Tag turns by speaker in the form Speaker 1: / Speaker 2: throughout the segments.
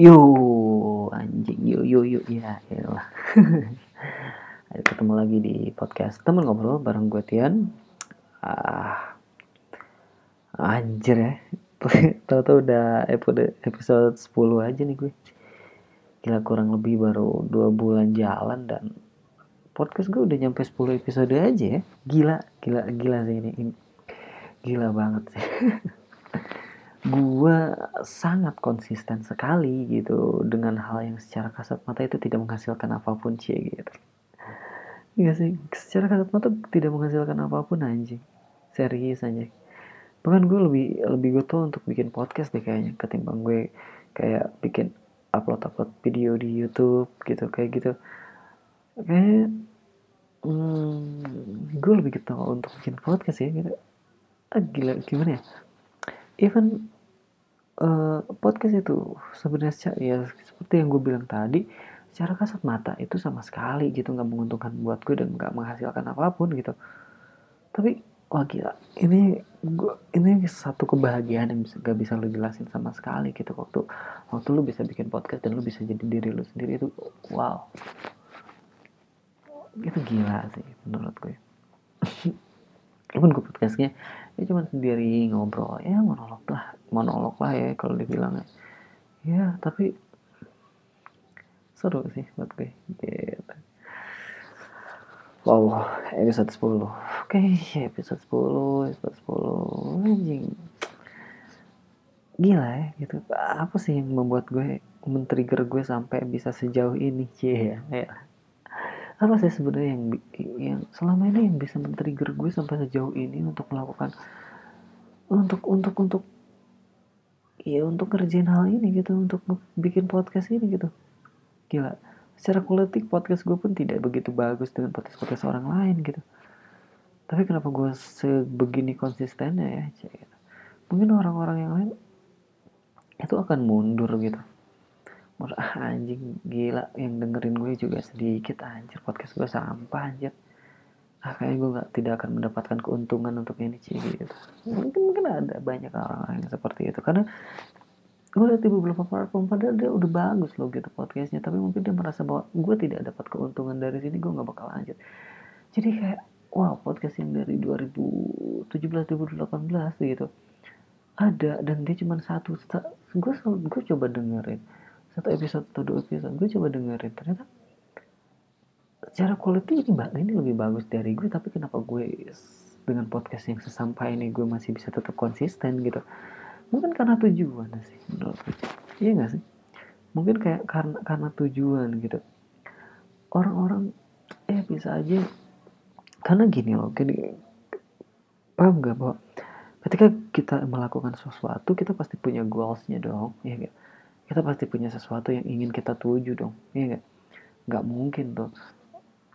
Speaker 1: Yo, anjing, yo, yo, yo, ya, lah. Ayo ketemu lagi di podcast temen ngobrol bareng gue Tian. Ah, anjir ya. Tahu-tahu udah episode episode 10 aja nih gue. Gila kurang lebih baru dua bulan jalan dan podcast gue udah nyampe 10 episode aja ya. Gila, gila, gila sih ini. Gila banget sih. gue sangat konsisten sekali gitu dengan hal yang secara kasat mata itu tidak menghasilkan apa pun sih gitu Iya sih, secara kasat mata tidak menghasilkan apa pun anjing. Serius anjing. Bahkan gue lebih lebih gue tuh untuk bikin podcast deh kayaknya ketimbang gue kayak bikin upload upload video di YouTube gitu kayak gitu. Kayak hmm, gue lebih gitu untuk bikin podcast ya gitu. Ah, gila gimana ya? even uh, podcast itu sebenarnya ya seperti yang gue bilang tadi secara kasat mata itu sama sekali gitu nggak menguntungkan buat gue dan nggak menghasilkan apa pun gitu. Tapi wah gila ini gue ini satu kebahagiaan yang bisa, gak bisa lo jelasin sama sekali gitu. Waktu waktu lu bisa bikin podcast dan lu bisa jadi diri lu sendiri itu wow. Itu gila sih menurut gue walaupun gue podcastnya ya cuma sendiri ngobrol ya monolog lah monolog lah ya kalau dibilang ya. Ya tapi seru sih buat gue. Gitu. Wow episode 10 oke episode 10 episode 10 anjing. Gila ya gitu. Apa sih yang membuat gue men-trigger gue sampai bisa sejauh ini? Cie ya, ya apa sih sebenarnya yang yang selama ini yang bisa men-trigger gue sampai sejauh ini untuk melakukan untuk untuk untuk ya untuk kerjain hal ini gitu untuk bikin podcast ini gitu. Gila secara kualitik podcast gue pun tidak begitu bagus dengan podcast podcast orang lain gitu. Tapi kenapa gue sebegini konsistennya ya gitu. mungkin orang-orang yang lain itu akan mundur gitu. Menurut, ah anjing gila yang dengerin gue juga sedikit anjir podcast gue sampah anjir ah kayaknya gue gak, tidak akan mendapatkan keuntungan untuk ini sih gitu. Mungkin mungkin ada banyak orang-orang yang seperti itu. Karena gue lihat di beberapa platform padahal dia udah bagus loh gitu podcastnya. Tapi mungkin dia merasa bahwa gue tidak dapat keuntungan dari sini gue nggak bakal lanjut. Jadi kayak wow podcast yang dari 2017 2018 gitu ada dan dia cuma satu gue gue coba dengerin satu episode atau dua episode gue coba dengerin. Ternyata secara quality ini ini lebih bagus dari gue tapi kenapa gue dengan podcast yang sesampai ini gue masih bisa tetap konsisten gitu? Mungkin karena tujuan sih menurut gue. Iya gak sih? Mungkin kayak karena karena tujuan gitu. Orang-orang eh bisa aja. Karena gini loh gini paham gak bahwa ketika kita melakukan sesuatu kita pasti punya goalsnya dong ya gak kita pasti punya sesuatu yang ingin kita tuju dong iya gak nggak mungkin tuh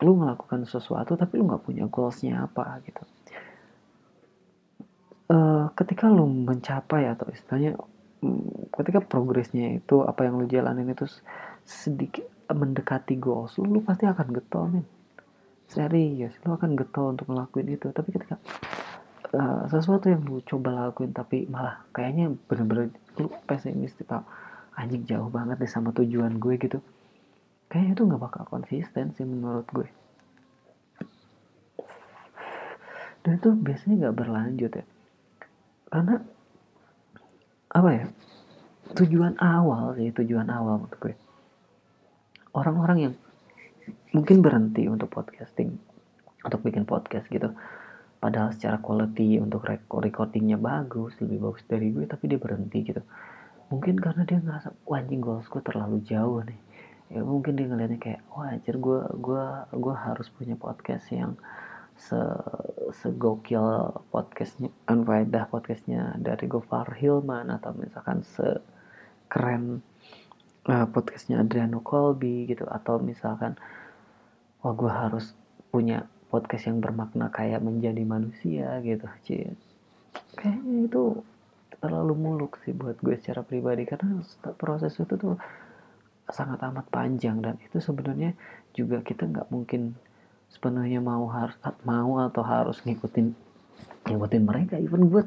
Speaker 1: lu melakukan sesuatu tapi lu nggak punya goalsnya apa gitu. Uh, ketika lu mencapai atau istilahnya um, ketika progresnya itu apa yang lu jalanin itu sedikit mendekati goals lu, lu pasti akan getol men. Serius lu akan getol untuk ngelakuin itu. Tapi ketika uh, sesuatu yang lu coba lakuin tapi malah kayaknya bener-bener lu pesimis tau anjing jauh banget deh sama tujuan gue gitu kayaknya itu nggak bakal konsisten sih menurut gue. Dan itu biasanya nggak berlanjut ya. Karena apa ya tujuan awal sih tujuan awal menurut gue. Orang-orang yang mungkin berhenti untuk podcasting untuk bikin podcast gitu padahal secara quality untuk recordingnya bagus lebih bagus dari gue tapi dia berhenti gitu. Mungkin karena dia ngerasa wah anjing goals gue terlalu jauh nih ya mungkin dia ngeliatnya kayak wah anjir gue gue gue harus punya podcast yang se segokil podcastnya Anfaedah podcastnya dari Gofar Hilman atau misalkan se keren uh, podcastnya Adriano Colby gitu. Atau misalkan wah gue harus punya podcast yang bermakna kayak menjadi manusia gitu. Cie kayaknya itu terlalu muluk sih buat gue secara pribadi. Karena proses itu tuh sangat amat panjang. Dan itu sebenarnya juga kita nggak mungkin sepenuhnya mau harus mau atau harus ngikutin ngikutin mereka. Even gue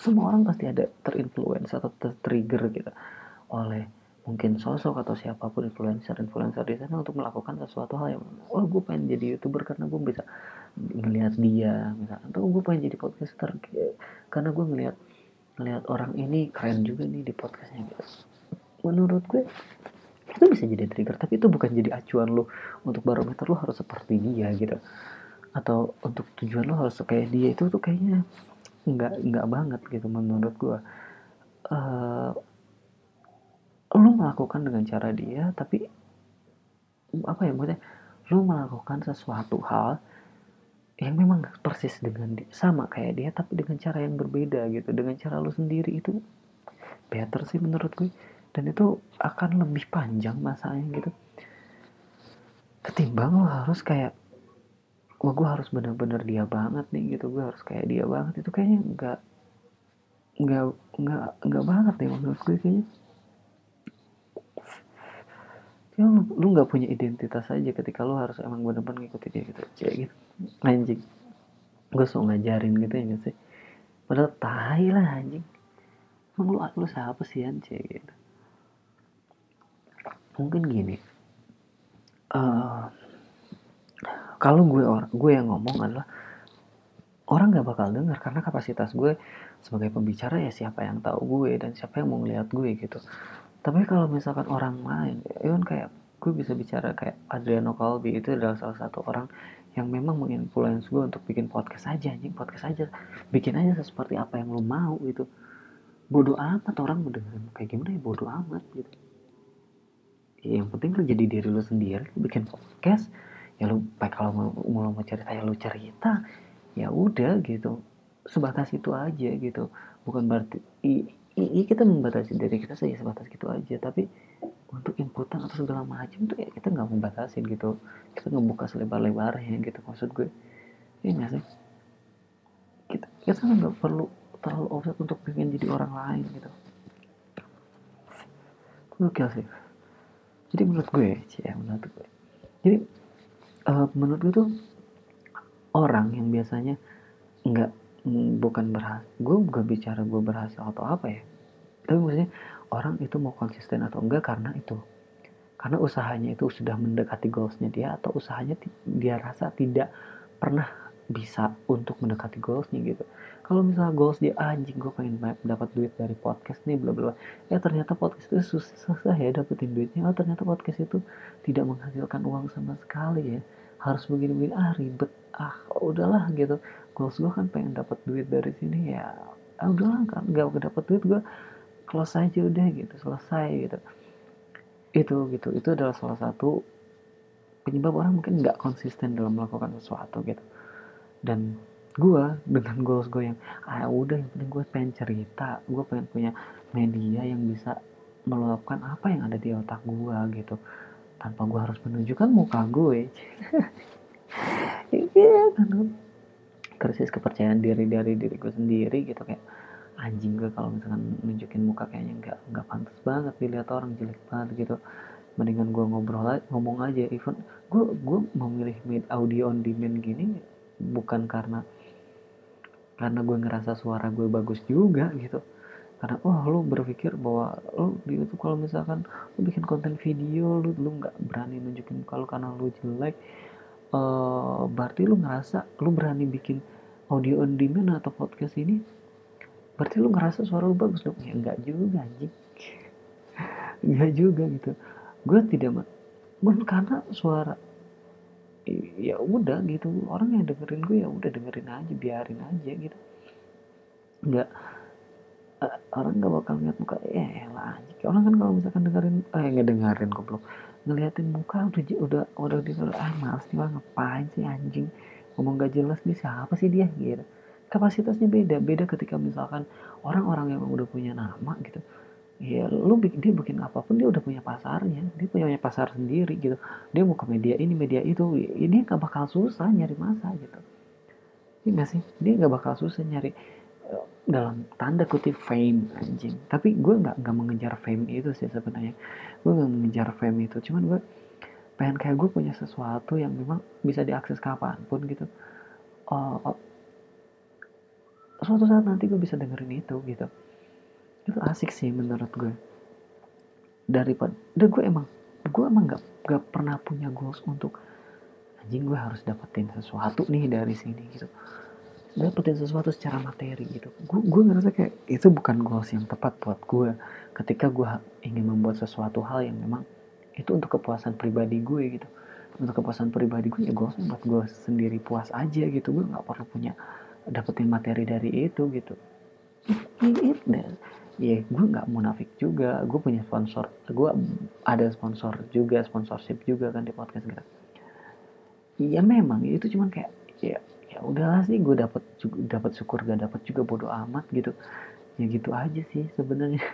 Speaker 1: semua orang pasti ada terinfluence atau tertrigger gitu. Oleh mungkin sosok atau siapa pun influencer influencer di sana untuk melakukan sesuatu hal yang oh gue pengen jadi youtuber karena gue bisa ngelihat dia misalkan. Atau gue pengen jadi podcaster karena gue ngelihat ngelihat orang ini keren juga nih di podcastnya gitu. Menurut gue itu bisa jadi trigger tapi itu bukan jadi acuan lo untuk barometer lo harus seperti dia gitu. Atau untuk tujuan lo harus kayak dia itu tuh kayaknya nggak nggak banget gitu menurut gue uh, lu melakukan dengan cara dia tapi apa ya maksudnya? Lu melakukan sesuatu hal yang memang persis dengan dia, sama kayak dia tapi dengan cara yang berbeda gitu. Dengan cara lu sendiri itu better sih menurut gue dan itu akan lebih panjang masanya gitu. Ketimbang lo harus kayak wah gue harus bener-bener dia banget nih gitu. Gue harus kayak dia banget. Itu kayaknya nggak nggak nggak nggak banget deh menurut gue kayaknya. Ya lu, lu gak punya identitas aja ketika lu harus emang bener-bener ngikutin dia gitu. Kayak gitu. Anjing. Gue so ngajarin gitu ya gak sih? Padahal tai lah anjing. Emang lu, lu siapa sih anjing gitu mungkin gini uh, kalau gue orang gue yang ngomong adalah orang gak bakal dengar karena kapasitas gue sebagai pembicara ya siapa yang tahu gue dan siapa yang mau ngeliat gue gitu. Tapi kalau misalkan orang lain ya kan kayak gue bisa bicara kayak Adriano Colby itu adalah salah satu orang yang memang menginfluence gue untuk bikin podcast aja anjing podcast aja. Bikin aja seperti apa yang lo mau gitu. Bodoh amat orang mau dengerin kayak gimana ya bodoh amat gitu yang penting lo jadi diri lo sendiri lo bikin podcast ya lo kalau mau, mau, mau cerita ya lo cerita ya udah gitu. Sebatas itu aja gitu. Bukan berarti iya kita membatasi diri kita saja sebatas gitu aja. Tapi untuk inputan atau segala macam tuh ya kita nggak membatasin gitu. Kita ngebuka selebar-lebarnya gitu maksud gue. Iya sih? Kita kita nggak perlu terlalu offset untuk pengen jadi orang lain gitu. Oke sih jadi menurut gue ya menurut gue. Jadi uh, menurut gue tuh orang yang biasanya nggak bukan berhasil gue gak bicara gue berhasil atau apa ya. Tapi maksudnya orang itu mau konsisten atau enggak karena itu. Karena usahanya itu sudah mendekati goalsnya dia atau usahanya dia rasa tidak pernah bisa untuk mendekati goalsnya gitu kalau misalnya goals dia ah, anjing gue pengen dapat duit dari podcast nih bla bla ya ternyata podcast itu susah, susah ya dapetin duitnya. Oh ternyata podcast itu tidak menghasilkan uang sama sekali ya. Harus begini-begini. Ah ribet. Ah udahlah gitu. Goals gue kan pengen dapat duit dari sini ya. Ah udahlah kan gak dapat duit gue close aja udah gitu selesai gitu. Itu gitu. Itu adalah salah satu penyebab orang mungkin nggak konsisten dalam melakukan sesuatu gitu. Dan gue dengan goals gue yang ah udah yang penting gue pengen cerita gue pengen punya media yang bisa meluapkan apa yang ada di otak gue gitu. Tanpa gue harus menunjukkan muka gue iya kan krisis kepercayaan diri dari diri gue sendiri gitu. Kayak anjing gue kalau misalkan nunjukin muka kayaknya nggak nggak pantas banget dilihat orang jelek banget gitu. Mendingan gue ngobrol aja, ngomong aja even gue gue memilih mid audio on demand gini bukan karena karena gue ngerasa suara gue bagus juga gitu. Karena oh lu berpikir bahwa lu di YouTube kalau misalkan lu bikin konten video lu lu nggak berani nunjukin kalau karena lu jelek uh, berarti lu ngerasa lu berani bikin audio on demand atau podcast ini berarti lu ngerasa suara lu bagus dong. Ya enggak juga anjing. Enggak juga gitu. Gue tidak men karena suara ya udah gitu. Orang yang dengerin gue ya udah dengerin aja biarin aja gitu. Enggak uh, orang nggak bakal ngeliat muka eh lah orang kan kalau misalkan dengerin eh nggak dengerin goblok ngeliatin muka udah udah udah di ah males nih ngapain sih anjing? Ngomong gak jelas nih siapa sih dia? Gitu. Kapasitasnya beda. Beda ketika misalkan orang-orang yang udah punya nama gitu ya lu dia bikin apa pun dia udah punya pasarnya dia punya pasar sendiri gitu. Dia ke media ini media itu ini gak bakal susah nyari masa gitu. Ini sih? Dia gak bakal susah nyari eh, dalam tanda kutip fame anjing. Tapi gue nggak nggak mengejar fame itu sih sebenarnya. Gue nggak mengejar fame itu. Cuman gue pengen kayak gue punya sesuatu yang memang bisa diakses kapan pun gitu. Uh, suatu saat nanti gue bisa dengerin itu gitu itu asik sih menurut gue. Daripada dan gue emang gue emang gak, gak pernah punya goals untuk anjing gue harus dapetin sesuatu nih dari sini gitu. Dapetin sesuatu secara materi gitu. Gue gue ngerasa kayak itu bukan goals yang tepat buat gue. Ketika gue ingin membuat sesuatu hal yang memang itu untuk kepuasan pribadi gue gitu. Untuk kepuasan pribadi gue ya goalsnya buat gue sendiri puas aja gitu. Gue nggak perlu punya dapetin materi dari itu gitu. It, ya gue nggak munafik juga. Gue punya sponsor. Gue ada sponsor juga sponsorship juga kan di podcast gitu ya memang. Itu cuman kayak ya ya udahlah sih gue dapat dapat syukur gak dapat juga bodoh amat gitu. Ya gitu aja sih sebenarnya.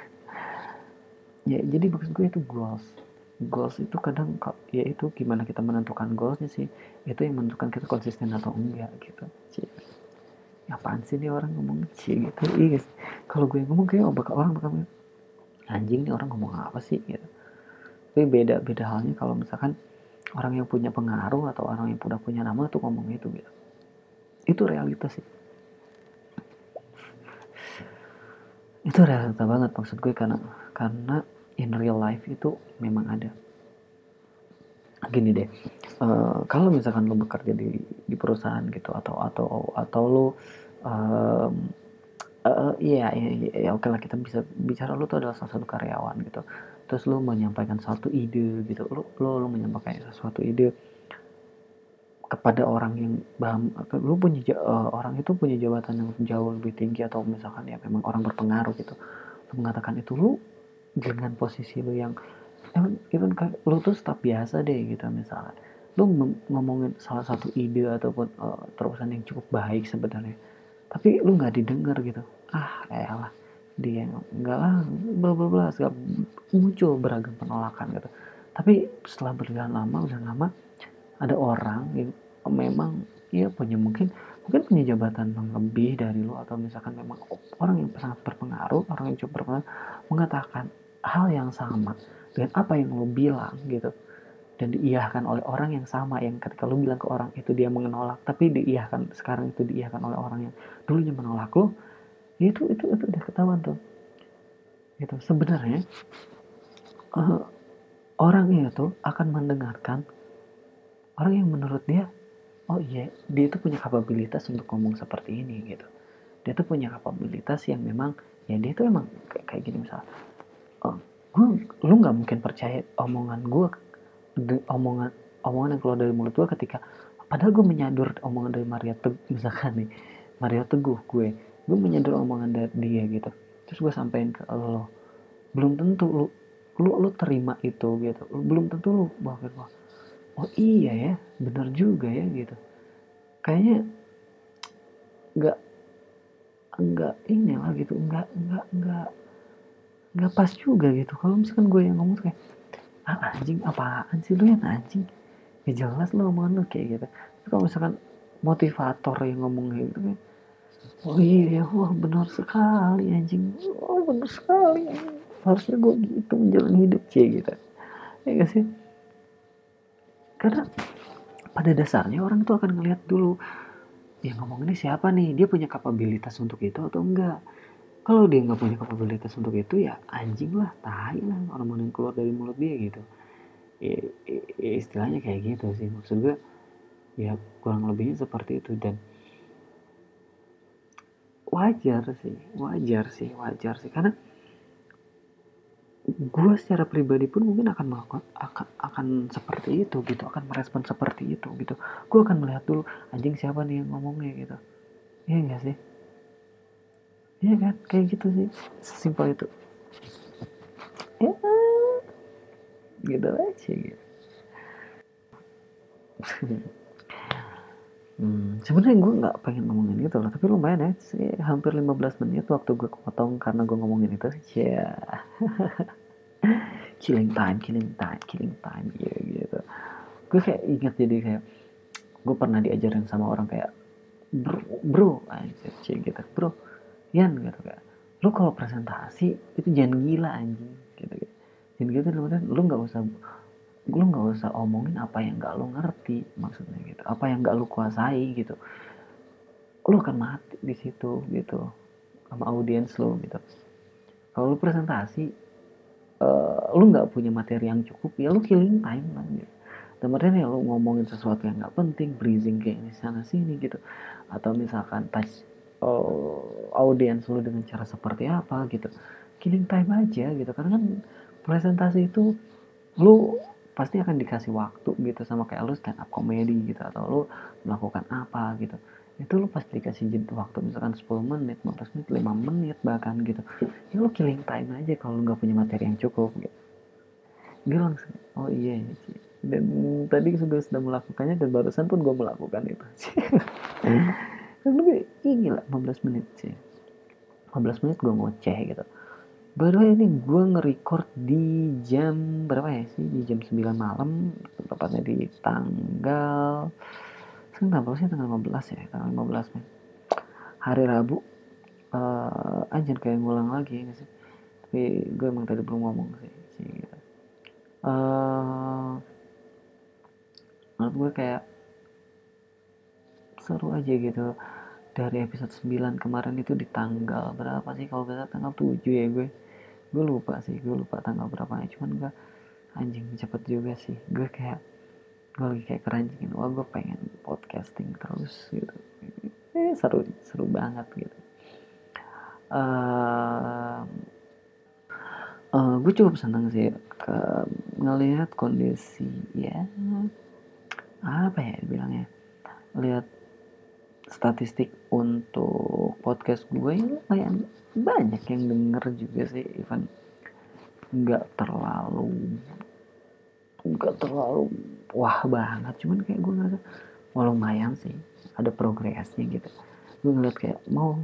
Speaker 1: Ya jadi maksud gue itu goals. Goals itu kadang ya itu gimana kita menentukan goalsnya sih. Itu yang menentukan kita konsisten atau enggak gitu. Cie. Apaan sih nih orang ngomong sih gitu? Iya kalau gue ngomong kayak oh, bakal orang bakal anjing nih orang ngomong apa sih gitu. Tapi beda beda halnya kalau misalkan orang yang punya pengaruh atau orang yang udah punya nama tuh ngomong itu gitu. Itu realitas sih. Itu realita banget maksud gue karena karena in real life itu memang ada gini deh uh, kalau misalkan lo bekerja di di perusahaan gitu atau atau atau lo uh, iya iya, iya, iya oke lah kita bisa bicara lo tuh adalah salah satu karyawan gitu. Terus lo menyampaikan satu ide gitu lo lo, lo menyampaikan sesuatu ide kepada orang yang paham lu punya uh, orang itu punya jabatan yang jauh lebih tinggi atau misalkan ya memang orang berpengaruh gitu lu mengatakan itu lu dengan posisi lu yang even, even lu tuh staf biasa deh gitu misalnya. Lu ngomongin salah satu ide ataupun uh, terusan yang cukup baik sebenarnya tapi lu nggak didengar gitu. Ah elah dia enggak lah bla bla bla muncul beragam penolakan gitu. Tapi setelah berjalan lama udah lama ada orang yang memang ya punya mungkin mungkin punya jabatan yang lebih dari lo atau misalkan memang orang yang sangat berpengaruh orang yang cukup berpengaruh mengatakan hal yang sama dengan apa yang lo bilang gitu. Dan diiyahkan oleh orang yang sama yang ketika lo bilang ke orang itu dia menolak tapi diiyahkan sekarang itu diiyahkan oleh orang yang dulunya menolak lo ya itu itu itu udah ketahuan tuh. Gitu. Sebenarnya uh, orang itu akan mendengarkan orang yang menurut dia oh iya dia itu punya kapabilitas untuk ngomong seperti ini gitu. Dia tuh punya kapabilitas yang memang ya dia tuh emang kayak, kayak gini misal oh, gue lu nggak mungkin percaya omongan gue omongan omongan yang keluar dari mulut gue ketika padahal gue menyadur omongan dari Maria Teguh misalkan nih Maria Teguh gue. Gue menyadur omongan dari dia gitu. Terus gue sampein ke lo. Belum tentu lu lu lu terima itu gitu. Belum tentu lu bahwa oh iya ya benar juga ya gitu. Kayaknya nggak nggak ini lah gitu. Nggak nggak nggak nggak pas juga gitu. Kalau misalkan gue yang ngomong kayak ah anjing apaan sih lu yang anjing? Ya jelas lo omongan lu kayak gitu. Tapi kalau misalkan motivator yang ngomong kayak gitu kayak oh iya wah benar sekali anjing. Oh benar sekali harusnya gue gitu menjalani hidup cie gitu. Ya gak sih? Karena pada dasarnya orang itu akan ngelihat dulu yang ngomong ini siapa nih? Dia punya kapabilitas untuk itu atau enggak kalau dia nggak punya kapabilitas untuk itu ya anjing lah tai lah orang yang keluar dari mulut dia gitu. Ya, ya, istilahnya kayak gitu sih. Maksud gue ya kurang lebihnya seperti itu. Dan wajar sih wajar sih wajar sih. Karena gue secara pribadi pun mungkin akan melakukan akan akan seperti itu gitu akan merespon seperti itu gitu. Gue akan melihat dulu anjing siapa nih yang ngomongnya gitu. Iya enggak sih iya kan? Kayak gitu sih. Sesimpel itu. Ya. Gitu aja gitu. Hmm, sebenarnya gue nggak pengen ngomongin gitu loh, tapi lumayan ya, sih hampir 15 menit waktu gue potong karena gue ngomongin itu. Ya, yeah. killing time, killing time, killing time, gitu, gitu. Gue kayak inget jadi kayak gue pernah diajarin sama orang kayak bro, bro, anjir, gitu, bro, Yan gitu kayak, lu kalau presentasi itu jangan gila anjing, gitu, gitu. Jangan gitu, lu nggak usah lu nggak usah omongin apa yang nggak lu ngerti maksudnya gitu. Apa yang nggak lu kuasai gitu. Lu akan mati di situ gitu sama audiens lu gitu. Kalau lu presentasi uh, lu nggak punya materi yang cukup ya lu killing time lah gitu dan ya lu ngomongin sesuatu yang nggak penting breathing kayak ini sana sini gitu. Atau misalkan touch uh, audiens lu dengan cara seperti apa gitu. Killing time aja gitu. Karena kan presentasi itu lu pasti akan dikasih waktu gitu sama kayak lu stand up comedy gitu atau lu melakukan apa gitu. Itu lu pasti dikasih waktu misalkan 10 menit 15 menit 5 menit bahkan gitu. Ya lu killing time aja kalau lu nggak punya materi yang cukup gitu. Dia langsung oh iya sih. Dan tadi sudah sudah melakukannya dan barusan pun gue melakukan itu lebih ini lah 15 menit sih. 15 menit gue ngoceh gitu. Baru ini gue nge-record di jam berapa ya sih? Di jam 9 malam tepatnya di tanggal sekarang tanggal sih? Tanggal 15 ya tanggal 15 men hari Rabu. Uh, anjir kayak ngulang lagi ya sih. Tapi gue emang tadi belum ngomong sih, sih gitu. uh, menurut gue kayak seru aja gitu. Dari episode 9 kemarin itu di tanggal berapa sih? Kalau bisa tanggal 7 ya gue. Gue lupa sih gue lupa tanggal berapa ya cuman gue anjing cepet juga sih. Gue kayak gue lagi kayak keranjingin wah gue pengen podcasting terus gitu. Eh seru seru banget gitu. Uh, uh, gue cukup senang sih ke ngelihat kondisi ya. Apa ya bilangnya lihat statistik untuk podcast gue ini lumayan banyak yang denger juga sih Ivan. Nggak terlalu nggak terlalu wah banget cuman kayak gue ngerasa wah lumayan sih ada progresnya gitu. Gue ngeliat kayak mau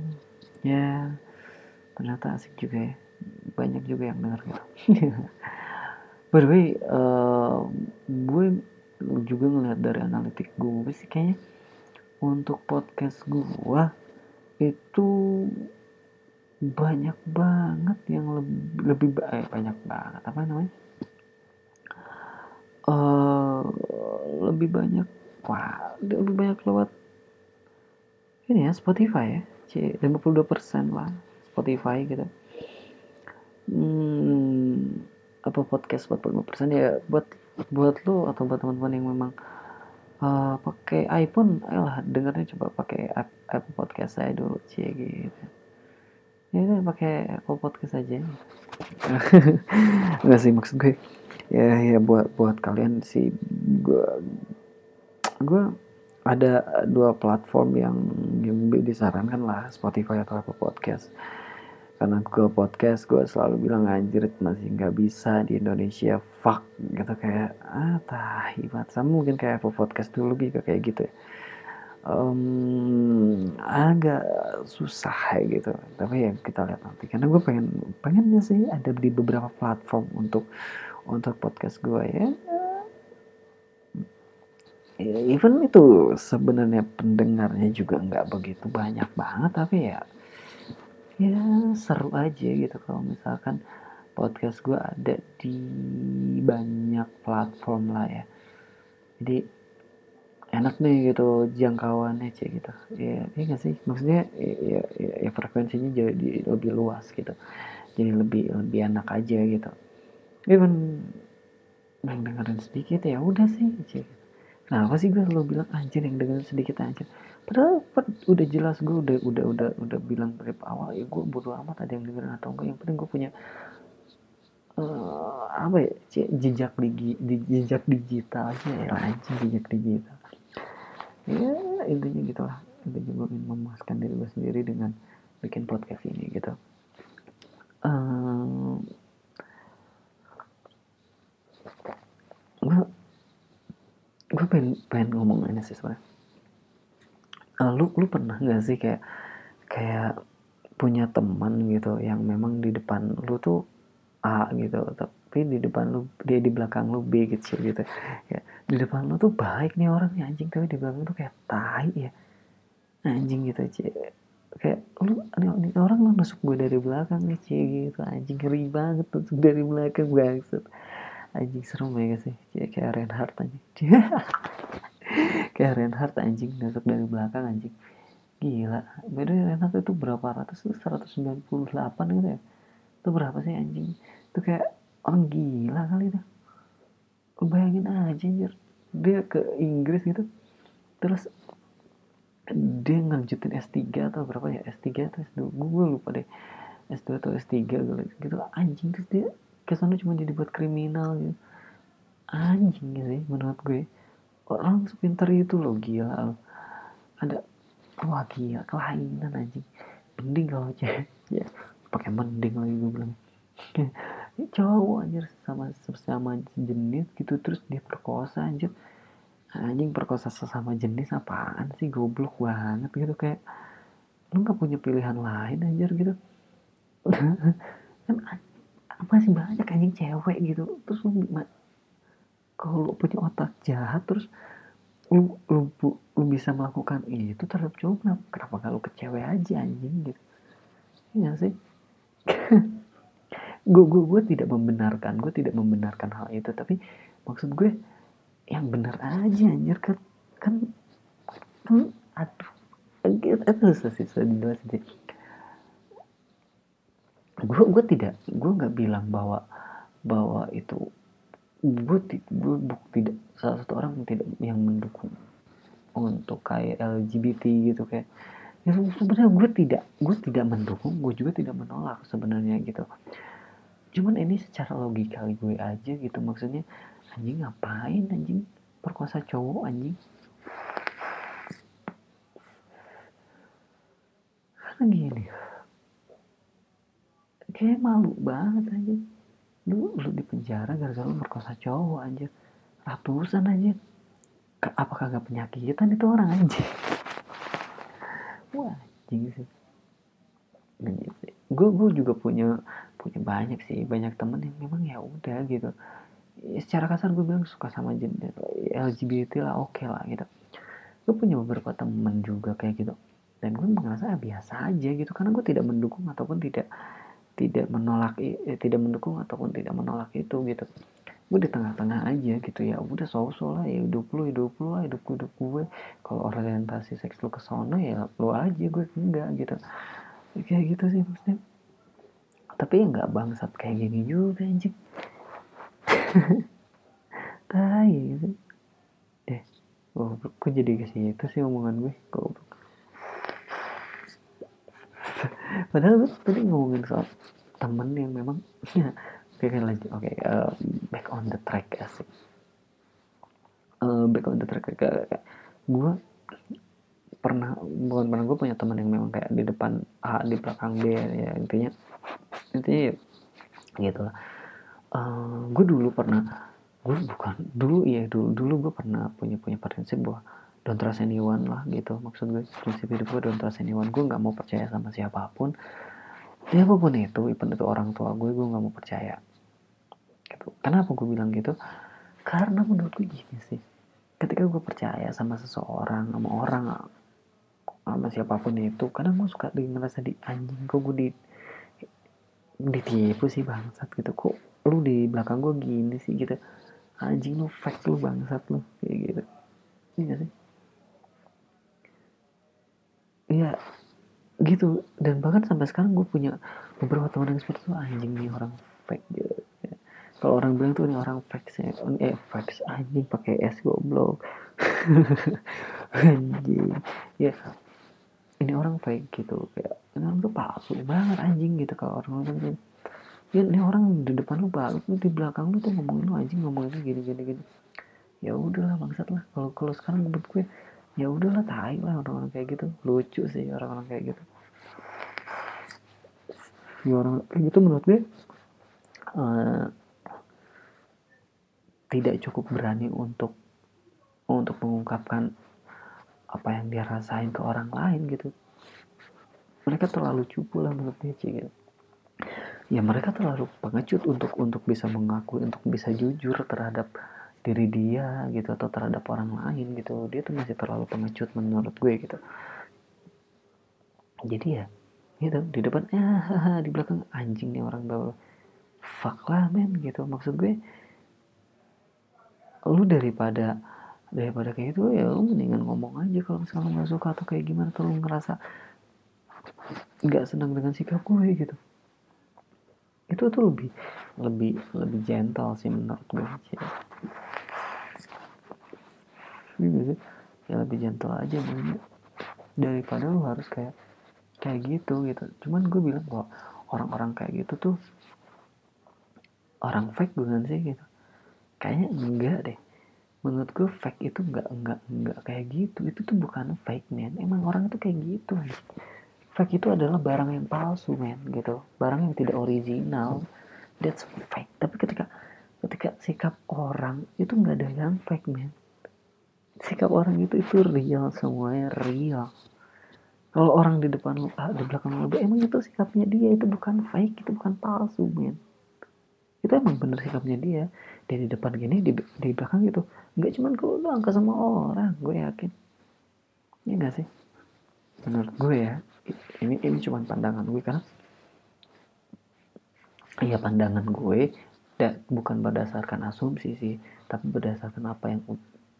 Speaker 1: ya ternyata asik juga ya banyak juga yang denger gitu. By the way uh, gue juga ngeliat dari analitik gue sih kayaknya untuk podcast gue itu banyak banget yang lebih lebih eh, banyak banget apa namanya? Uh, lebih banyak wah lebih banyak lewat ini ya Spotify ya C 52% lah Spotify gitu. Hmm, apa podcast 45% ya buat buat lo atau buat teman-teman yang memang uh, pakai iPhone ayolah dengarnya coba pakai Apple Podcast saya dulu cie gitu. Ya udah pakai Apple Podcast aja. Nggak sih maksud gue ya ya buat buat kalian sih gue gue ada dua platform yang yang disarankan lah Spotify atau Apple Podcast karena gue podcast gue selalu bilang anjir masih nggak bisa di Indonesia. Fuck gitu kayak ah tahi sama mungkin kayak Apple Podcast dulu gitu kayak gitu ya. Um, agak susah gitu. Tapi ya kita lihat nanti. Karena gue pengen pengennya sih ada di beberapa platform untuk untuk podcast gue ya even itu sebenarnya pendengarnya juga nggak begitu banyak banget tapi ya ya seru aja gitu kalau misalkan podcast gue ada di banyak platform lah ya. Jadi enak nih gitu jangkauannya cek gitu. Ya iya gak sih? Maksudnya ya, ya, ya frekuensinya jadi lebih luas gitu. Jadi lebih lebih enak aja gitu. Even yang dengerin sedikit ya udah sih cek nah apa sih gue selalu bilang anjir yang dengerin sedikit aja. Padahal udah jelas gue udah udah udah udah bilang dari awal ya gue bodo amat ada yang dengerin atau enggak. Yang penting gue punya uh, apa ya jejak di, di jejak digital aja ya anjing jejak digital. Ya intinya gitulah. Intinya gue ingin memuaskan diri gue sendiri dengan bikin podcast ini gitu. Um, gue gue pengen pengen ngomong ini sih sebenarnya uh, lu lu pernah nggak sih kayak kayak punya teman gitu yang memang di depan lu tuh A gitu tapi di depan lu dia di belakang lu B gitu gitu. Ya di depan lu tuh baik nih orang nih anjing tapi di belakang lu tuh kayak tai ya. Anjing gitu cie kayak lu ini orang lu masuk gue dari belakang nih cie gitu. Anjing ngeri banget tuh dari belakang bangset anjing serem ya sih cie kayak Reinhardt anjing. Kayak Reinhardt anjing masuk dari belakang anjing. Gila. Beda Reinhardt itu berapa ratus itu 198 gitu ya? Itu berapa sih anjing? Itu kayak orang gila kali lu bayangin aja anjir. Dia ke Inggris gitu. Terus dia ngelanjutin S3 atau berapa ya? S3 atau S2 gue lupa deh. S2 atau S3 gitu anjing. Terus dia ke sana cuma jadi buat kriminal gitu anjing sih menurut gue. Orang sepintar itu loh gila ada wah gila kelainan anjing. Mending kalau cewek ya pakai mending lagi gue bilang. Cowok anjir sama sesama jenis gitu terus dia perkosa anjir. Anjing perkosa sesama jenis apaan sih goblok banget gitu kayak lu nggak punya pilihan lain anjir gitu. Kan masih banyak anjing cewek gitu. Terus lu kalau lu punya otak jahat terus lu, lu, lu bisa melakukan itu terhadap cowok kenapa, kenapa lu ke cewek aja anjing gitu? Iya sih? Gue gue gue tidak membenarkan gue tidak membenarkan hal itu tapi maksud gue yang benar aja anjir kan kan, kan aduh itu dijelasin sih gue gue tidak gue nggak bilang bahwa bahwa itu gue gue tidak salah satu orang yang tidak yang mendukung untuk kayak LGBT gitu kayak ya sebenarnya gue tidak gue tidak mendukung gue juga tidak menolak sebenarnya gitu. Cuman ini secara logika gue aja gitu maksudnya anjing ngapain anjing? Perkosa cowok anjing. Karena gini kayak malu banget aja lu lu di penjara gara-gara lu merkosa cowok anjir. Ratusan aja apakah gak penyakitan itu orang anjing wah anjing sih. Gue gue juga punya punya banyak sih banyak temen yang memang ya udah gitu. Ya, secara kasar gue bilang suka sama jenis LGBT lah oke okay lah gitu. Gue punya beberapa temen juga kayak gitu. Dan gue merasa ya, biasa aja gitu karena gue tidak mendukung ataupun tidak tidak menolak eh, tidak mendukung ataupun tidak menolak itu gitu. Gue di tengah-tengah aja gitu ya udah so-so lah ya hidup lu hidup lu hidup gue hidup gue. Kalau orientasi seks lu ke sana ya lu aja gue enggak gitu. Kayak gitu sih maksudnya. Tapi ya nggak bangsat kayak gini juga anjing. Tai gitu. Eh gue jadi ke situ sih omongan gue? Goblok padahal tadi ngomongin soal temen yang memang ya oke okay, lanjut oke okay, uh, back on the track asik. Uh, back on the track kayak gue pernah bukan pernah gue punya teman yang memang kayak di depan A di belakang B ya intinya intinya gitu lah. Uh, gue dulu pernah gue bukan dulu ya dulu dulu gue pernah punya punya prinsip bahwa don't trust anyone lah gitu. Maksud gue prinsip hidup gue don't trust anyone. Gue nggak mau percaya sama siapa pun. Siapa pun itu even itu orang tua gue gue nggak mau percaya. Gitu. Kenapa gue bilang gitu? Karena menurut gue gini sih. Ketika gue percaya sama seseorang sama orang sama siapa pun itu kadang gue suka ngerasa di anjing kok gue di ditipu sih bangsat gitu. Kok lu di belakang gue gini sih gitu. Anjing lu fake lu bangsat lu. Kayak gitu. Iya sih Iya gitu. Dan bahkan sampai sekarang gue punya beberapa teman yang seperti itu anjing nih orang fake gitu kalau orang bilang tuh ini orang fake sih eh fake anjing pakai es goblok. Anjing. Ya ini orang fake gitu. Kayak ini orang tuh palsu banget anjing gitu. Kalau orang orang tuh ya ini orang di depan lu palsu di belakang lu tuh ngomongin lu anjing ngomongin gini gini gini. Ya udahlah bangsat lah. Kalau kalau sekarang menurut gue ya udahlah tai lah orang-orang kayak gitu. Lucu sih orang-orang kayak gitu. Ya orang kayak gitu menurut gue uh, tidak cukup berani untuk untuk mengungkapkan apa yang dia rasain ke orang lain gitu. Mereka terlalu cupu lah menurut gue gitu. Ya mereka terlalu pengecut untuk untuk bisa mengakui untuk bisa jujur terhadap diri dia gitu atau terhadap orang lain gitu dia tuh masih terlalu pengecut menurut gue gitu. Jadi ya gitu di depan ya di belakang anjing nih orang bawa fuck lah men gitu. Maksud gue lu daripada daripada kayak itu ya lu mendingan ngomong aja kalau misalnya nggak suka atau kayak gimana atau lu ngerasa nggak senang dengan sikap gue gitu. Itu tuh lebih lebih lebih gentle sih menurut gue iya sih. Ya lebih gentle aja nih daripada lu harus kayak kayak gitu gitu. Cuman gue bilang bahwa orang-orang kayak gitu tuh orang fake bukan sih gitu. Kayaknya enggak deh. Menurut gue fake itu enggak enggak enggak kayak gitu. Itu tuh bukan fake man emang orang itu kayak gitu aja fake itu adalah barang yang palsu man gitu. Barang yang tidak original. That's fake. Tapi ketika ketika sikap orang itu nggak ada yang fake man sikap orang itu itu real semuanya real. Kalau orang di depan lu A di belakang lu emang itu sikapnya dia itu bukan fake itu bukan palsu men. Itu emang bener sikapnya dia. Dia di depan gini di, di belakang gitu. Nggak cuman kalau doang ke semua orang gue yakin. Ya gak sih? Menurut gue ya ini ini cuma pandangan gue karena iya pandangan gue dan bukan berdasarkan asumsi sih tapi berdasarkan apa yang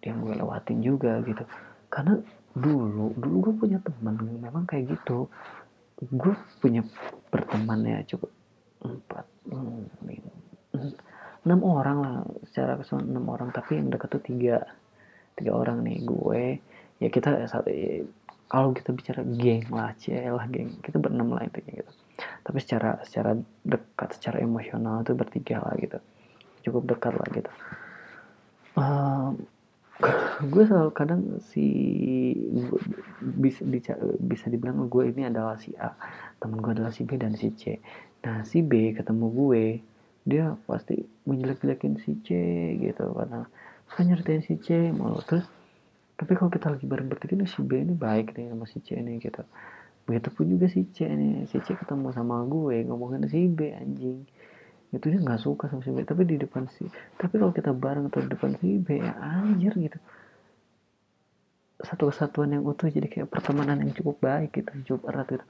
Speaker 1: yang gue lewatin juga gitu. Karena dulu dulu gue punya teman memang kayak gitu. Gue punya bertemannya cukup empat enam orang lah secara keseluruhan enam orang. Tapi yang dekat tuh tiga tiga orang nih gue ya kita kalau kita bicara geng lah cie lah geng kita berenam lah intinya gitu. Tapi secara secara dekat secara emosional itu bertiga lah gitu. Cukup dekat lah gitu. Um, gue selalu kadang si bisa bisa dibilang gue ini adalah si A temen gue adalah si B dan si C. Nah si B ketemu gue dia pasti menjelek-jelekin si C gitu karena suka nyeritain si C mau terus tapi kalau kita lagi bareng bertiga si B ini baik nih sama si C ini gitu. Begitupun juga si C nih si C ketemu sama gue ngomongin si B anjing itu dia nggak suka sama si B. Tapi di depan si tapi kalau kita bareng atau di depan si B ya anjir gitu. Satu kesatuan yang utuh jadi kayak pertemanan yang cukup baik gitu cukup erat gitu.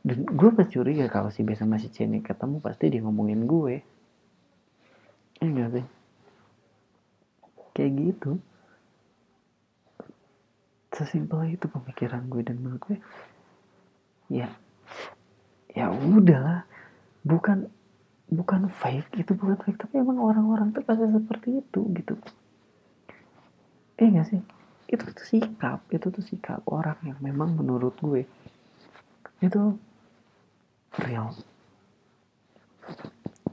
Speaker 1: Dan gue pas curiga kalau si B sama si C ini ketemu pasti dia ngomongin gue. Enggak sih? Kayak gitu. Sesimpel itu pemikiran gue dan menurut gue ya ya udahlah. Bukan bukan fake itu bukan fake tapi emang orang-orang tuh pasti seperti itu gitu. Eh gak sih? Itu tuh sikap itu tuh sikap orang yang memang menurut gue itu real.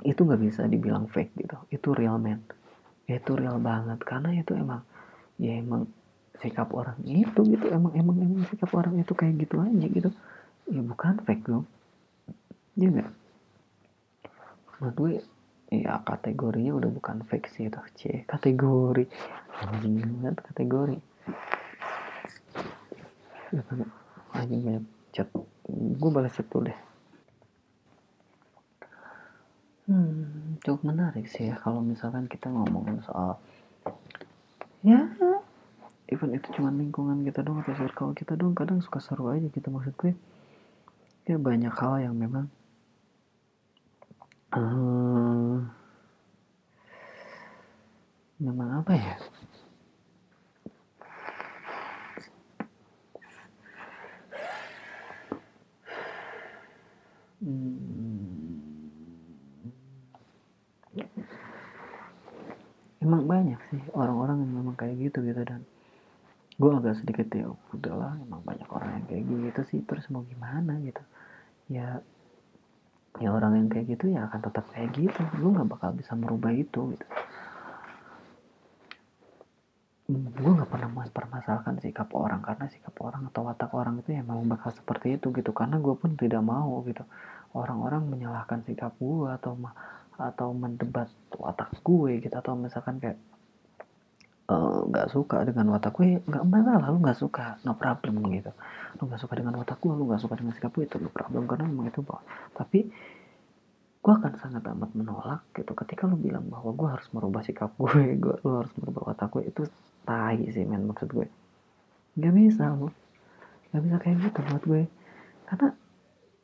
Speaker 1: Itu nggak bisa dibilang fake gitu itu real man itu real banget karena itu emang ya emang sikap orang itu gitu. Emang emang emang sikap orang itu kayak gitu aja gitu. Ya bukan fake dong. Ya enggak menurut gue ya kategorinya udah bukan fake sih itu c kategori. Anjing banget kategori. Anjing banyak chat. Gue balas chat dulu deh. Hmm cukup menarik sih ya kalau misalkan kita ngomongin soal ya? Even itu cuma lingkungan kita dong atau circle kita dong kadang suka seru aja gitu maksud gue. Ya banyak hal yang memang uh, memang apa ya? Hmm, emang banyak sih orang-orang yang memang kayak gitu gitu dan. Gue agak sedikit ya udahlah emang banyak orang yang kayak gitu sih terus mau gimana gitu? Ya ya orang yang kayak gitu ya akan tetap kayak gitu. Lu nggak bakal bisa merubah itu gitu. Gue nggak pernah mempermasalahkan sikap orang karena sikap orang atau watak orang itu ya memang bakal seperti itu gitu. Karena gue pun tidak mau gitu. Orang-orang menyalahkan sikap gue atau atau mendebat watak gue gitu. Atau misalkan kayak nggak uh, suka dengan watak gue nggak masalah lu nggak suka no problem gitu. Lu nggak suka dengan watak gue lu nggak suka dengan sikap gue itu lu problem karena memang itu bahwa tapi gue akan sangat amat menolak gitu. Ketika lu bilang bahwa gue harus merubah sikap gue gue lu harus merubah watak gue itu tai sih men maksud gue. Nggak bisa lu. Nggak bisa kayak gitu buat gue. Karena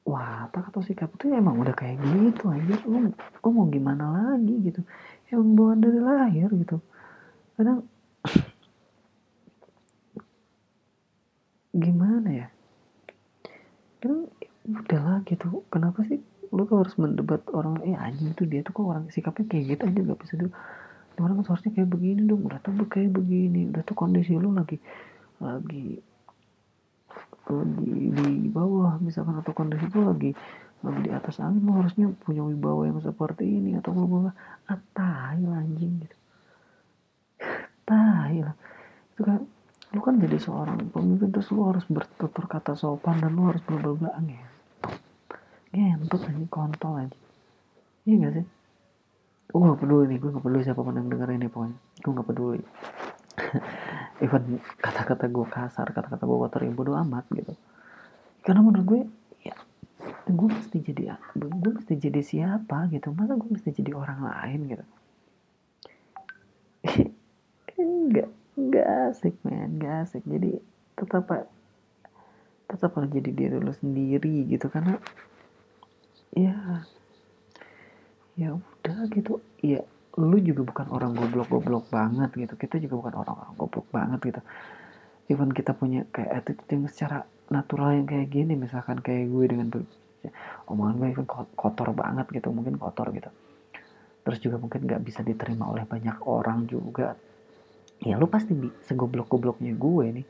Speaker 1: watak atau sikap itu ya emang udah kayak gitu aja lu, lu mau gimana lagi gitu? Emang bawaan dari lahir gitu. Kadang gimana ya? Kan udahlah gitu. Kenapa sih lu tuh harus mendebat orang? Eh anjing itu dia tuh kok orang sikapnya kayak gitu aja gak bisa dulu orang kan seharusnya kayak begini dong udah tuh kayak begini. Udah tuh kondisi lu lagi lagi lagi di bawah. Misalkan atau kondisi itu lagi lagi di atas angin lu harusnya punya wibawa yang seperti ini atau lu bla ah tai anjing gitu. Tai lah. Itu kan lu kan jadi seorang pemimpin terus lu harus bertutur kata sopan dan lu harus bla bla angin ngentut anjing kontol aja iya gak sih? Gue gak peduli nih gue gak peduli siapa pun yang denger ini pokoknya. Gue gak peduli. Even kata-kata gue kasar kata-kata gue kotor yang bodo amat gitu. Karena menurut gue ya gue mesti jadi gue mesti jadi siapa gitu. Masa gue mesti jadi orang lain gitu? Enggak enggak asik men. Enggak asik. Jadi tetap tetap jadi diri lu sendiri gitu. Karena ya ya udah gitu. Ya lu juga bukan orang goblok-goblok banget gitu. Kita juga bukan orang-orang goblok banget gitu. Even kita punya kayak attitude yang secara natural yang kayak gini. Misalkan kayak gue dengan omongan gue even kotor banget gitu. Mungkin kotor gitu. Terus juga mungkin nggak bisa diterima oleh banyak orang juga ya lu pasti segoblok-gobloknya gue nih.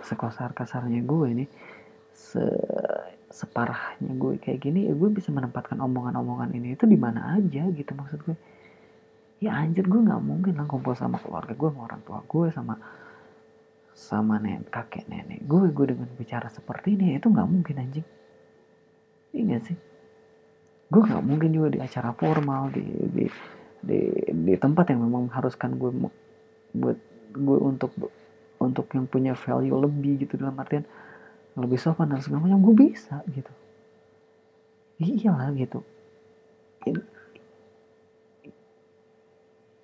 Speaker 1: Sekasar-kasarnya gue nih. Se separahnya gue kayak gini ya gue bisa menempatkan omongan-omongan ini itu di mana aja gitu maksud gue. Ya anjir gue nggak mungkin lah kumpul sama keluarga gue sama orang tua gue sama sama nenek kakek nenek gue gue dengan bicara seperti ini itu nggak mungkin anjing. Iya sih? Gue nggak mungkin juga di acara formal di di di, di tempat yang memang mengharuskan gue buat gue untuk untuk yang punya value lebih gitu dalam artian lebih sopan dan segala macam gue bisa gitu. Iyalah gitu.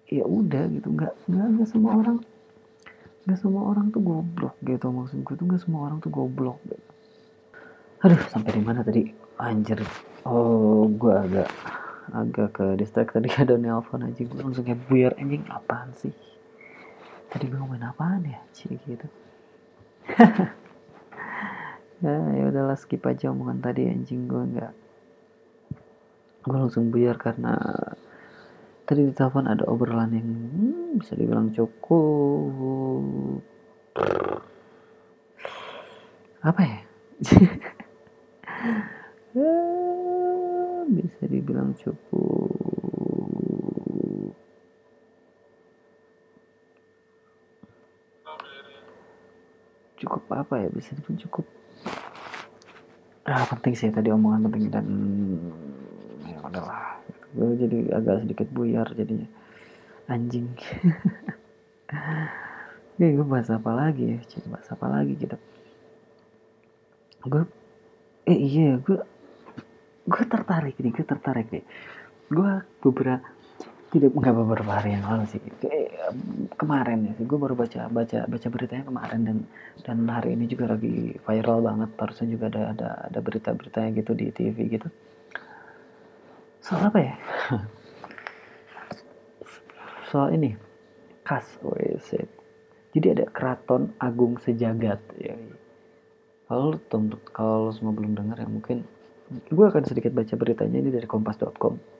Speaker 1: Ya udah gitu. Nggak nggak nggak semua orang nggak semua orang tuh goblok gitu. Maksud gue tuh nggak semua orang tuh goblok gitu. Aduh sampai di mana tadi? Anjir. Oh gue agak agak ke distract tadi. Ada nelpon aja. Gue langsung kayak buyar. Anjing apaan sih tadi gue ngomongin apaan ya? Sih gitu. Ya ya udahlah skip aja omongan tadi anjing. Gue nggak gue langsung buyar karena tadi di telepon ada obrolan yang hmm, bisa dibilang cukup. Apa ya bisa dibilang cukup apa ya bisa dibilang cukup ah penting sih tadi omongan penting dan ya udahlah gue jadi agak sedikit buyar jadinya anjing Oke, gue bahas apa lagi ya? Coba bahas apa lagi kita? Gue, eh iya, gue, gue tertarik nih, gue tertarik nih. Gue beberapa, tidak nggak beberapa hari yang lalu sih, eh, kemarin ya, gue baru baca baca baca beritanya kemarin dan dan hari ini juga lagi viral banget. Barusan juga ada ada ada berita-beritanya gitu di TV gitu. Soal apa ya? Soal ini. Kas WC jadi ada keraton agung sejagat ya. Kalau kalau semua belum dengar ya mungkin gue akan sedikit baca beritanya ini dari kompas.com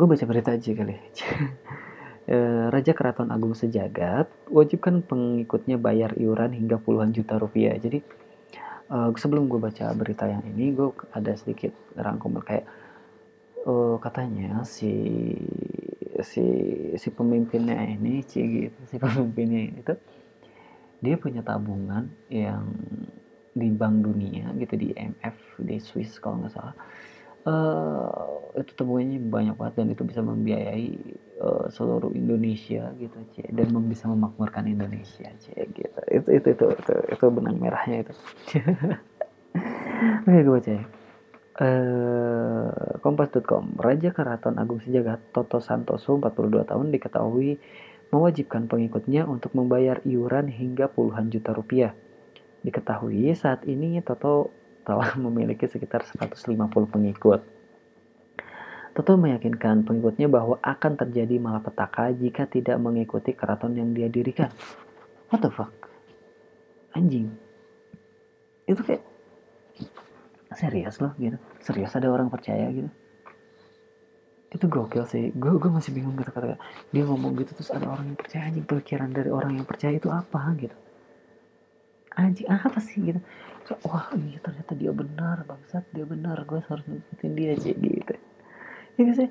Speaker 1: gue baca berita aja kali eh, Raja Keraton Agung Sejagat wajibkan pengikutnya bayar iuran hingga puluhan juta rupiah. Jadi uh, sebelum gue baca berita yang ini, gue ada sedikit rangkuman kayak uh, katanya si si si pemimpinnya ini cie gitu si pemimpinnya ini tuh dia punya tabungan yang di Bank Dunia gitu di IMF di Swiss kalau nggak salah uh, itu tabungannya banyak banget dan itu bisa membiayai uh, seluruh Indonesia gitu cie dan bisa memakmurkan Indonesia cie gitu. Itu itu itu itu, itu benang merahnya itu. Oke gue ya Uh, Kompas.com Raja Keraton Agung Sejagat Toto Santoso 42 tahun diketahui mewajibkan pengikutnya untuk membayar iuran hingga puluhan juta rupiah. Diketahui saat ini Toto telah memiliki sekitar 150 pengikut. Toto meyakinkan pengikutnya bahwa akan terjadi malapetaka jika tidak mengikuti keraton yang dia dirikan. What the fuck? Anjing. Itu kayak serius loh gitu serius ada orang percaya gitu itu gokil sih gue gue masih bingung gitu kata dia ngomong gitu terus ada orang yang percaya anjing pikiran dari orang yang percaya itu apa gitu anjing apa sih gitu wah iya ternyata dia benar bangsat dia benar gue harus ngikutin dia aja gitu. Ya gak sih?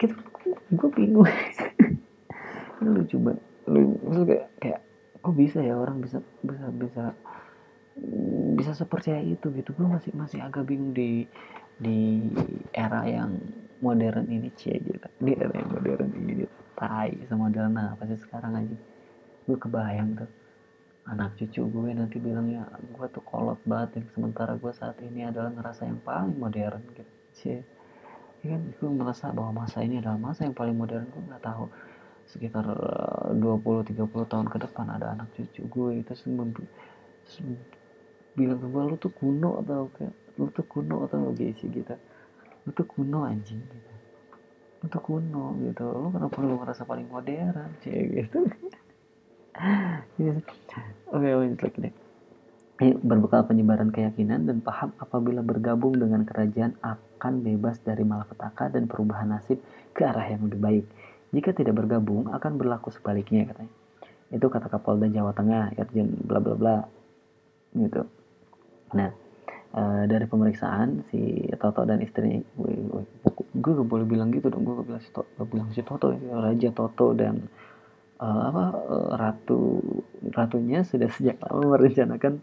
Speaker 1: Gitu. Gue bingung. Lu coba lu kayak kayak kok bisa ya orang bisa bisa bisa bisa sepercaya itu gitu. Gue masih masih agak bingung di di era yang modern ini cie gitu di era yang modern ini tai semodern apa sih sekarang aja gue kebayang tuh anak cucu gue nanti bilangnya gue tuh kolot banget ya. sementara gue saat ini adalah ngerasa yang paling modern gitu. Cie. Ya kan? Gue merasa bahwa masa ini adalah masa yang paling modern. Gue nggak tahu sekitar 20-30 eh, tahun ke depan ada anak cucu gue itu bilang ke gue lu tuh kuno atau kayak lu tuh kuno atau gak sih gitu. Lu tuh kuno anjing gitu. Lu tuh kuno gitu. Lu kenapa lu ngerasa paling modern sih gitu oke lanjut lagi deh berbekal penyebaran keyakinan dan paham apabila bergabung dengan kerajaan akan bebas dari malapetaka dan perubahan nasib ke arah yang lebih baik. Jika tidak bergabung akan berlaku sebaliknya katanya. Itu kata Kapolda Jawa Tengah, Irjen bla bla bla. Gitu. Nah, e, dari pemeriksaan si Toto dan istrinya, gue, gue gak boleh bilang gitu dong, gue gak bilang si Toto, gak bilang si Toto, Raja Toto dan e, apa e, ratu ratunya sudah sejak lama merencanakan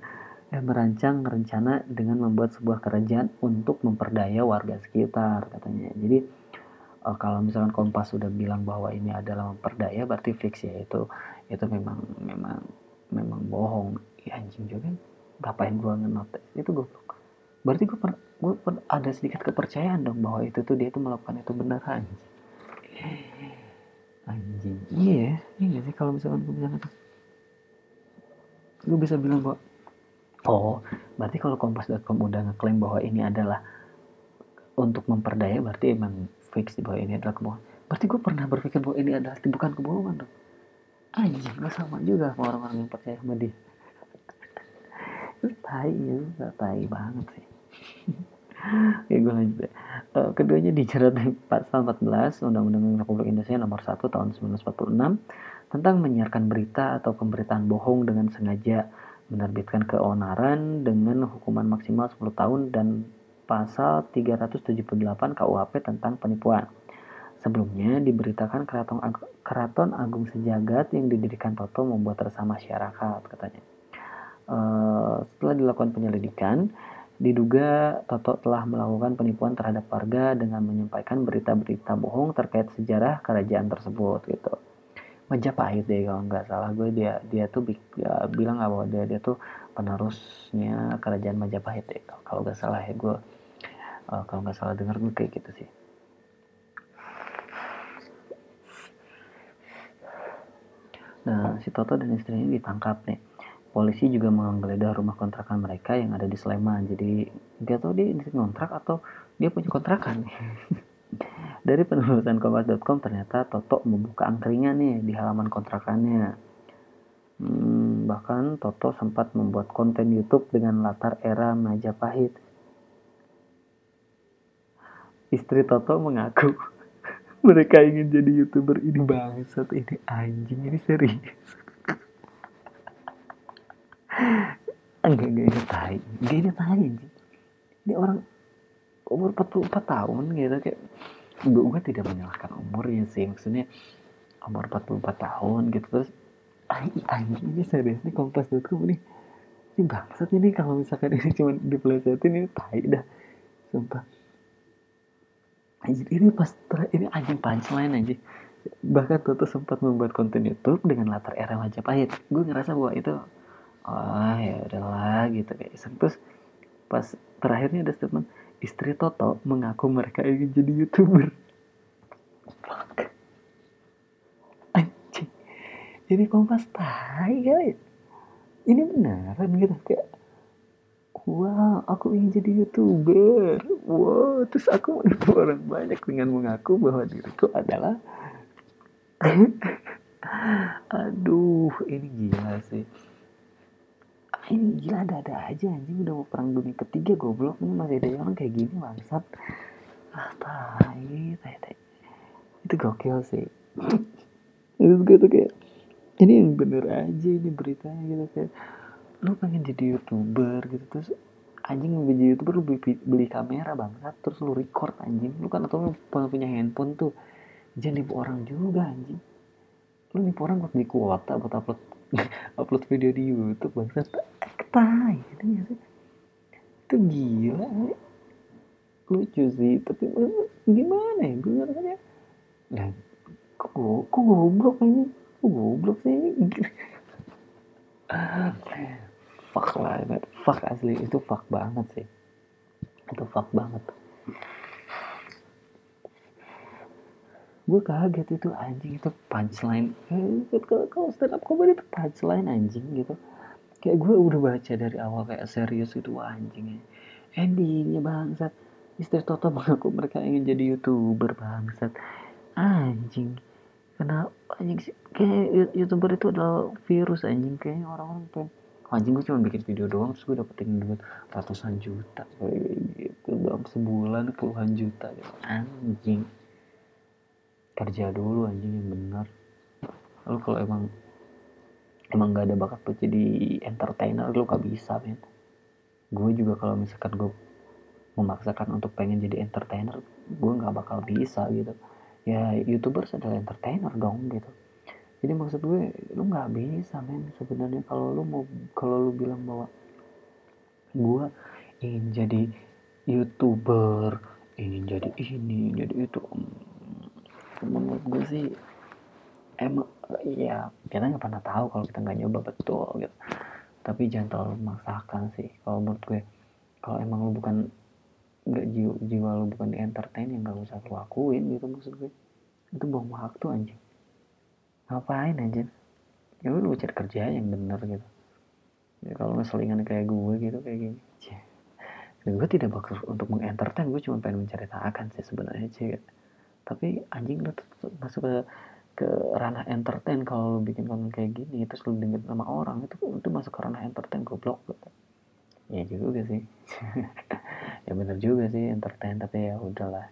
Speaker 1: eh, merancang rencana dengan membuat sebuah kerajaan untuk memperdaya warga sekitar katanya. Jadi e, kalau misalkan Kompas sudah bilang bahwa ini adalah memperdaya, berarti fix ya itu itu memang memang memang bohong. Ya anjing juga kan ngapain gue ngenotes itu goblok berarti gue per, gue per, ada sedikit kepercayaan dong bahwa itu tuh dia tuh melakukan itu benar anjing. Iya iya sih kalau misalkan gue bilang gue bisa bilang bahwa oh berarti kalau kompas.com udah ngeklaim bahwa ini adalah untuk memperdaya berarti emang fix bahwa ini adalah kebohongan. Berarti gue pernah berpikir bahwa ini adalah bukan kebohongan dong. Anjing gue sama juga sama orang-orang yang percaya sama dia. Tai ya tai banget sih Oke gue lanjut. Uh, keduanya dijerat pasal 14 Undang-Undang Republik Indonesia nomor 1 tahun 1946 tentang menyiarkan berita atau pemberitaan bohong dengan sengaja menerbitkan keonaran dengan hukuman maksimal 10 tahun dan pasal 378 KUHP tentang penipuan. Sebelumnya diberitakan Keraton, Ag Keraton Agung Sejagat yang didirikan Toto membuat resah masyarakat katanya. Eh, setelah dilakukan penyelidikan, diduga Toto telah melakukan penipuan terhadap warga dengan menyampaikan berita-berita bohong terkait sejarah kerajaan tersebut gitu. Majapahit deh kalau nggak salah gue dia dia tuh ya, bilang nggak bahwa dia dia tuh penerusnya kerajaan Majapahit deh kalau nggak salah ya gue uh, kalau nggak salah dengar gue kayak gitu sih. Nah si Toto dan istrinya ditangkap nih polisi juga menggeledah rumah kontrakan mereka yang ada di Sleman. Jadi dia tahu dia kontrak atau dia punya kontrakan. Dari penelusuran kompas.com ternyata Toto membuka angkringan nih di halaman kontrakannya. Hmm, bahkan Toto sempat membuat konten YouTube dengan latar era Majapahit. Istri Toto mengaku mereka ingin jadi youtuber. Ini bangsat ini anjing ini serius enggak enggak ini tai enggak ini tai ini orang umur 44 tahun gitu kayak gue, gue tidak menyalahkan umurnya sih maksudnya umur 44 tahun gitu terus anjing ini serius nih kompas.com nih. Ini bangsat ini kalau misalkan ini cuma dipelesetin ini tai dah sumpah. Anjir ini pas ini anjing punchline aja bahkan Toto sempat membuat konten YouTube dengan latar era Majapahit. Gue ngerasa bahwa itu ah ya udahlah gitu kayak terus pas terakhirnya ada statement istri Toto mengaku mereka ingin jadi youtuber. Fuck. Anjing. Ini kompas tai kali ini beneran gitu kayak wow aku ingin jadi youtuber. Wow terus aku menipu orang banyak dengan mengaku bahwa diriku adalah aduh ini gila sih ini gila ada-ada aja anjing. Udah mau perang dunia ketiga goblok. Ini masih ada orang kayak gini bangsat. Ah tai tai tai. Itu gokil sih. Terus gue tuh kayak ini yang bener aja ini beritanya gitu kayak lu pengen jadi youtuber gitu terus anjing jadi youtuber lu beli, beli kamera bangsat. Terus lu record anjing. Lu kan atau lu punya handphone tuh. Jangan nipu orang juga anjing. Lu nipu orang buat di kuota buat upload upload video di YouTube bangsat. Ketai gitu ya itu gila lucu sih tapi gimana ya? Bener kan ya nah kok kok goblok ini? Kok goblok sih ini? Fuck lah fuck asli. Itu fuck banget sih. Itu fuck banget gue kaget itu anjing itu punchline. Eh, kalau stand up comedy itu punchline anjing gitu. Kayak gue udah baca dari awal kayak serius itu anjing endingnya bangsat. Istri Toto mengaku mereka ingin jadi youtuber bangsat. Anjing kenapa anjing kayak youtuber itu adalah virus anjing kayaknya orang-orang pengen anjing gue cuma bikin video doang terus gue dapetin duit ratusan juta gitu dalam sebulan puluhan juta gitu. Anjing kerja dulu anjing yang benar. Lalu kalau emang emang gak ada bakat buat jadi entertainer lu gak bisa men. Gue juga kalau misalkan gue memaksakan untuk pengen jadi entertainer gue nggak bakal bisa gitu. Ya youtuber adalah entertainer dong gitu. Jadi maksud gue lu nggak bisa men. Sebenarnya kalau lu mau kalau lu bilang bahwa gue ingin jadi youtuber ingin jadi ini jadi itu menurut gue sih emang iya kita nggak pernah tahu kalau kita nggak nyoba betul gitu. Tapi jangan terlalu memaksakan sih. Kalau menurut gue kalau emang lu bukan nggak jiwa, jiwa lu bukan di entertain yang nggak usah lu lakuin gitu maksud gue. Itu buang waktu anjing. Ngapain anjing? Ya lu cari kerja yang bener gitu. Ya, kalau ngeselingan kayak gue gitu kayak gini gue tidak bakal untuk mengentertain gue cuma pengen menceritakan sih sebenarnya sih tapi anjing lu masuk ke ke ranah entertain kalau lu bikin konten kayak gini terus lu denger sama orang itu itu masuk ke ranah entertain goblok. Gitu. ya juga sih. Ya bener juga sih entertain tapi ya udahlah.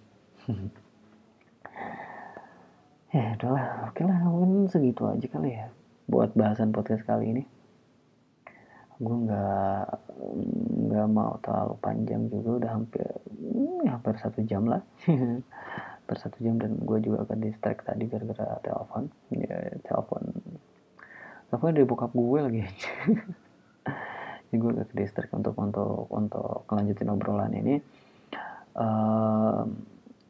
Speaker 1: Ya udahlah oke lah mungkin segitu aja kali ya buat bahasan podcast kali ini. Gue nggak nggak mau terlalu panjang juga udah hampir hmm, hampir satu jam lah hampir satu jam dan gue juga akan distract tadi gara-gara telepon. Ya telepon. Telepon dari bokap gue lagi jadi gue agak distract untuk untuk untuk kelanjutin obrolan ini. Uh,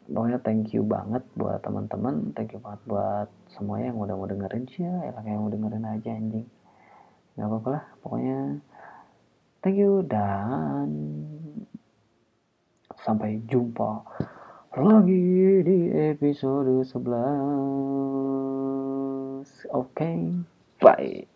Speaker 1: pokoknya thank you banget buat teman-teman. Thank you banget buat semuanya yang udah mau dengerin. Sih ya yang mau dengerin aja anjing. Nggak apa-apa lah pokoknya thank you dan sampai jumpa lagi di episode 11 oke okay, bye